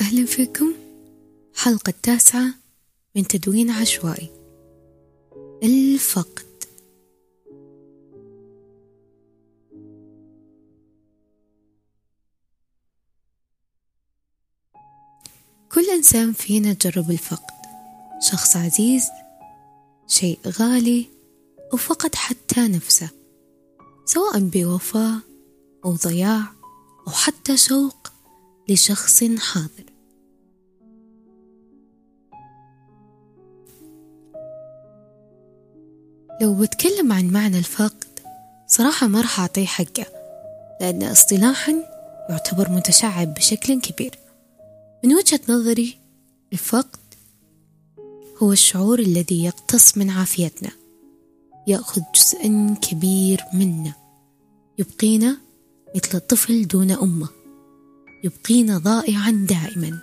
أهلا فيكم. حلقة التاسعة من تدوين عشوائي. الفقد. كل إنسان فينا جرب الفقد. شخص عزيز شيء غالي أو فقد حتى نفسه سواء بوفاة أو ضياع أو حتى شوق. لشخص حاضر. لو بتكلم عن معنى الفقد صراحة ما راح أعطيه حقه لأن اصطلاحا يعتبر متشعب بشكل كبير. من وجهة نظري الفقد هو الشعور الذي يقتص من عافيتنا يأخذ جزءا كبير منا يبقينا مثل طفل دون أمه. يبقينا ضائعا دائما.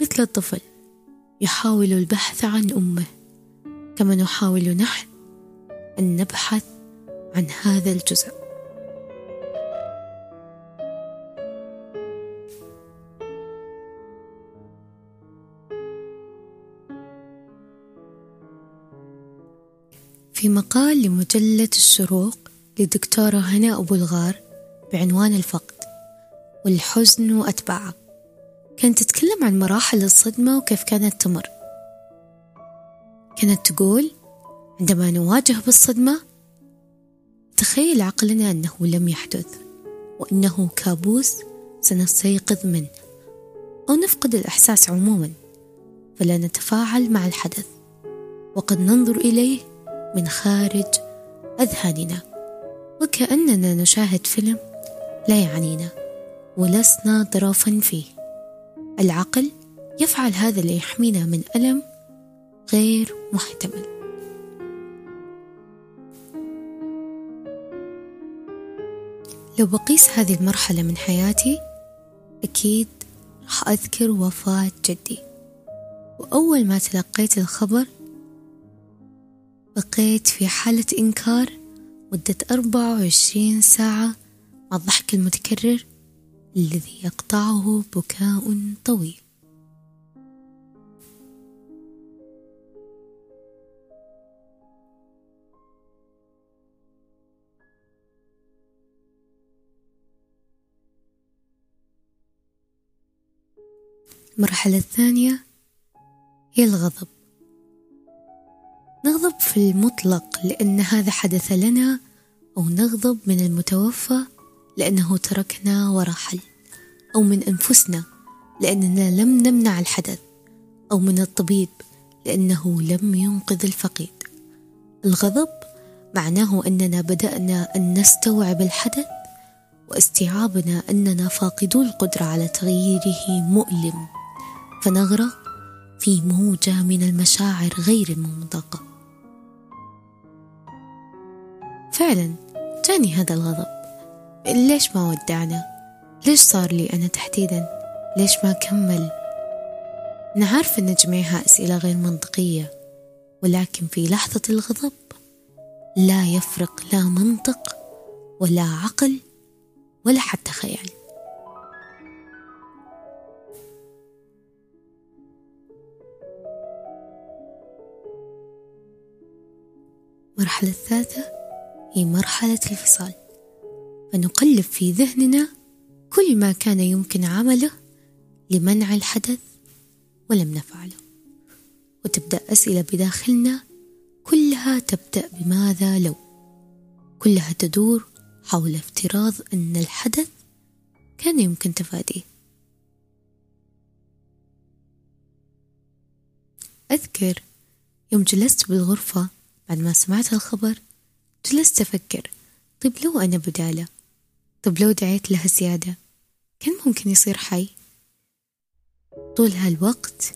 مثل الطفل يحاول البحث عن أمه كما نحاول نحن أن نبحث عن هذا الجزء. في مقال لمجلة الشروق للدكتورة هناء أبو الغار بعنوان الفقد والحزن وأتباعه كانت تتكلم عن مراحل الصدمة وكيف كانت تمر. كانت تقول عندما نواجه بالصدمة تخيل عقلنا أنه لم يحدث وأنه كابوس سنستيقظ منه أو نفقد الإحساس عموما فلا نتفاعل مع الحدث. وقد ننظر إليه من خارج أذهاننا وكأننا نشاهد فيلم لا يعنينا ولسنا ظرافا فيه. العقل يفعل هذا ليحمينا من ألم غير محتمل. لو بقيس هذه المرحلة من حياتي أكيد راح أذكر وفاة جدي. وأول ما تلقيت الخبر بقيت في حالة إنكار مدة أربعة وعشرين ساعة الضحك المتكرر الذي يقطعه بكاء طويل. المرحلة الثانية هي الغضب. نغضب في المطلق لأن هذا حدث لنا أو نغضب من المتوفى لأنه تركنا ورحل أو من أنفسنا لأننا لم نمنع الحدث أو من الطبيب لأنه لم ينقذ الفقيد. الغضب معناه أننا بدأنا أن نستوعب الحدث واستيعابنا أننا فاقدو القدرة على تغييره مؤلم. فنغرق في موجة من المشاعر غير المنطقة. فعلا جاني هذا الغضب. ليش ما ودعنا؟ ليش صار لي أنا تحديدا؟ ليش ما كمل؟ أنا عارفة أن جميعها أسئلة غير منطقية ولكن في لحظة الغضب لا يفرق لا منطق ولا عقل ولا حتى خيال. المرحلة الثالثة هي مرحلة الفصال. فنقلب في ذهننا كل ما كان يمكن عمله لمنع الحدث ولم نفعله. وتبدأ أسئلة بداخلنا كلها تبدأ بماذا لو؟ كلها تدور حول افتراض أن الحدث كان يمكن تفاديه. أذكر يوم جلست بالغرفة بعد ما سمعت الخبر جلست أفكر طيب لو أنا بدالة؟ طيب لو دعيت لها زيادة كان ممكن يصير حي؟ طول هالوقت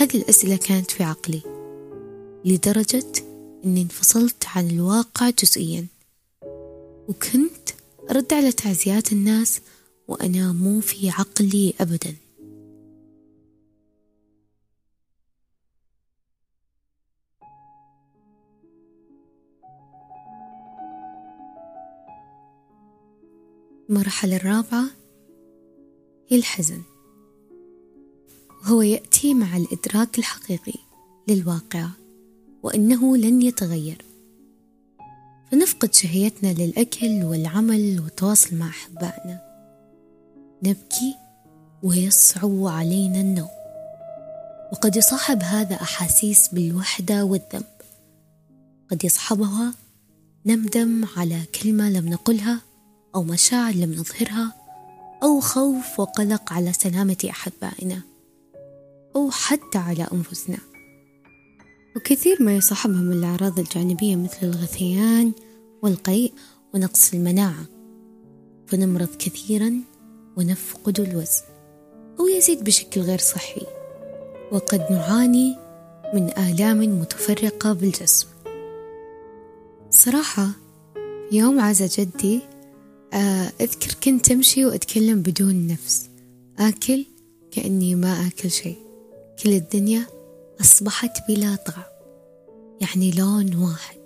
هذه الأسئلة كانت في عقلي لدرجة أني انفصلت عن الواقع جزئيا وكنت أرد على تعزيات الناس وأنا مو في عقلي أبدا. المرحلة الرابعة هي الحزن. وهو يأتي مع الإدراك الحقيقي للواقع وأنه لن يتغير. فنفقد شهيتنا للأكل والعمل والتواصل مع أحبائنا. نبكي ويصعب علينا النوم. وقد يصاحب هذا أحاسيس بالوحدة والذنب. قد يصحبها ندم على كلمة لم نقلها أو مشاعر لم نظهرها أو خوف وقلق على سلامة أحبائنا أو حتى على أنفسنا. وكثير ما يصاحبها من الأعراض الجانبية مثل الغثيان والقيء ونقص المناعة. فنمرض كثيرا ونفقد الوزن أو يزيد بشكل غير صحي. وقد نعاني من آلام متفرقة بالجسم. صراحة في يوم عزا جدي أذكر كنت أمشي وأتكلم بدون نفس. آكل كأني ما آكل شيء. كل الدنيا أصبحت بلا طعم يعني لون واحد.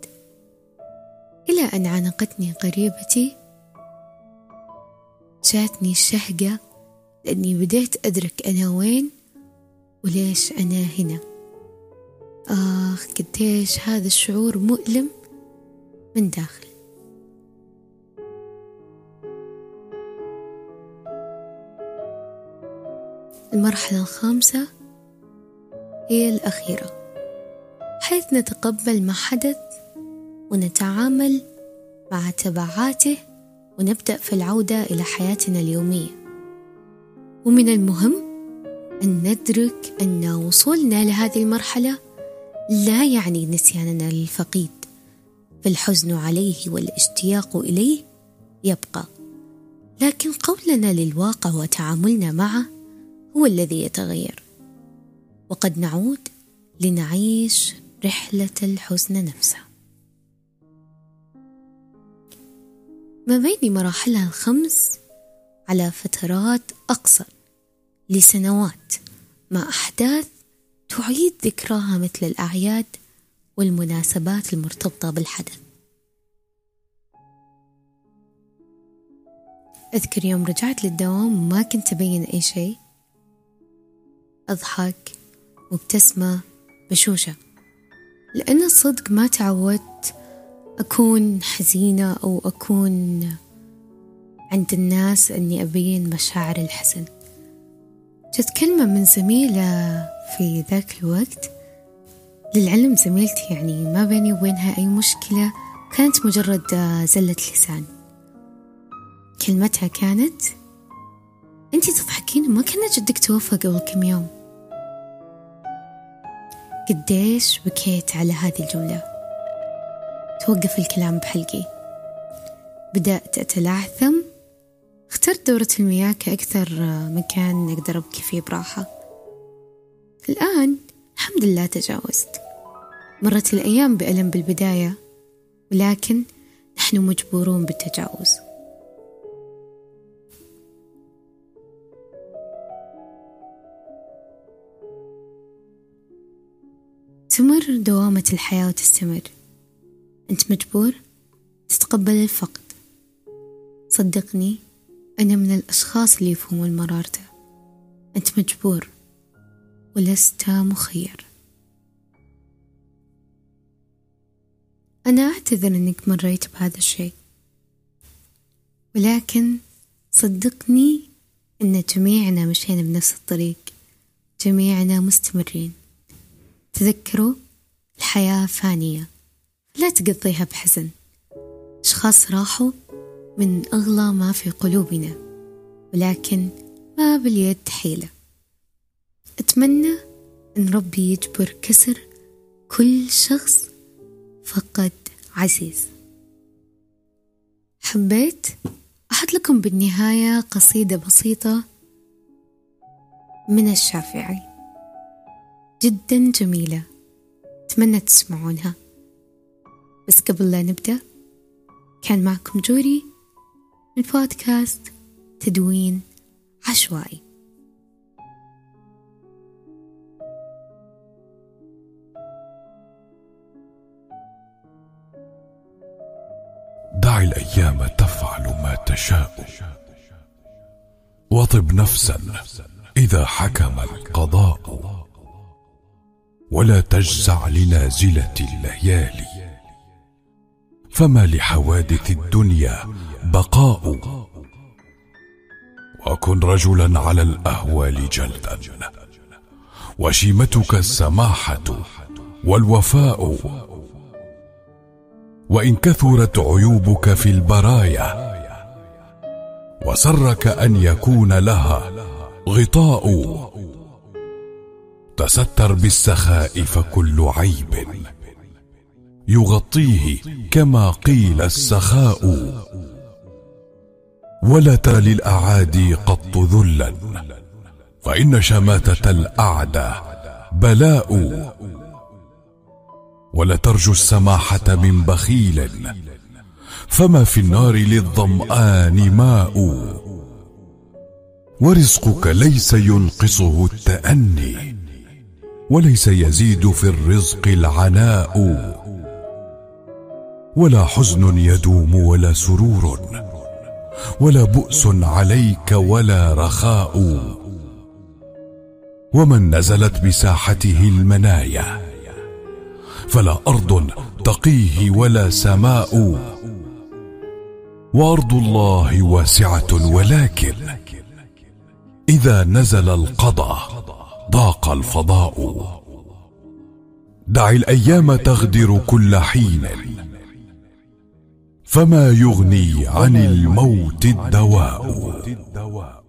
إلى أن عانقتني قريبتي جاتني الشهقة لأني بديت أدرك أنا وين وليش أنا هنا. آخ قديش هذا الشعور مؤلم من داخل. المرحلة الخامسة هي الأخيرة حيث نتقبل ما حدث ونتعامل مع تبعاته ونبدأ في العودة إلى حياتنا اليومية. ومن المهم أن ندرك أن وصولنا لهذه المرحلة لا يعني نسياننا للفقيد فالحزن عليه والاشتياق إليه يبقى. لكن قولنا للواقع وتعاملنا معه هو الذي يتغير. وقد نعود لنعيش رحلة الحزن نفسها ما بين مراحلها الخمس على فترات أقصر لسنوات مع أحداث تعيد ذكراها مثل الأعياد والمناسبات المرتبطة بالحدث. أذكر يوم رجعت للدوام وما كنت أبين أي شيء. أضحك مبتسمة بشوشة. لأن الصدق ما تعودت أكون حزينة أو أكون عند الناس أني أبين مشاعر الحزن. جت كلمة من زميلة في ذاك الوقت. للعلم زميلتي يعني ما بيني وبينها أي مشكلة كانت مجرد زلة لسان. كلمتها كانت أنتي تضحكين؟ ما كنا جدك توفى قبل كم يوم. قديش بكيت على هذه الجملة. توقف الكلام بحلقي. بدأت أتلعثم اخترت دورة المياه كأكثر مكان أقدر أبكي فيه براحة. الآن الحمد لله تجاوزت. مرت الأيام بألم بالبداية ولكن نحن مجبورون بالتجاوز. تمر دوامة الحياة وتستمر أنت مجبور؟ تتقبل الفقد. صدقني أنا من الأشخاص اللي يفهمون مرارته. أنت مجبور ولست مخير. أنا أعتذر أنك مريت بهذا الشيء. ولكن صدقني أن جميعنا مشينا بنفس الطريق. جميعنا مستمرين. تذكروا؟ الحياة فانية. لا تقضيها بحزن. أشخاص راحوا من أغلى ما في قلوبنا ولكن ما باليد حيلة. أتمنى أن ربي يجبر كسر كل شخص فقد عزيز. حبيت؟ أحط لكم بالنهاية قصيدة بسيطة من الشافعي. جدا جميلة. أتمنى تسمعونها. بس قبل لا نبدأ كان معكم جوري من بودكاست تدوين عشوائي. دع الأيام تفعل ما تشاء. وطب نفسا إذا حكم القضاء. ولا تجزع لنازلة الليالي. فما لحوادث الدنيا بقاء. وكن رجلا على الأهوال جلدا. وشيمتك السماحة والوفاء. وإن كثرت عيوبك في البرايا وسرك أن يكون لها غطاء. تستر بالسخاء فكل عيب. يغطيه كما قيل السخاء. ولا تر للأعادي قط ذلا. فإن شماتة الأعدى بلاء. ولا ترجو السماحة من بخيل. فما في النار للظمآن ماء. ورزقك ليس ينقصه التأني. وليس يزيد في الرزق العناء. ولا حزن يدوم ولا سرور. ولا بؤس عليك ولا رخاء. ومن نزلت بساحته المنايا فلا أرض تقيه ولا سماء. وأرض الله واسعة ولكن إذا نزل القضاء ضاق الفضاء. دع الأيام تغدر كل حين. فما يغني عن الموت الدواء.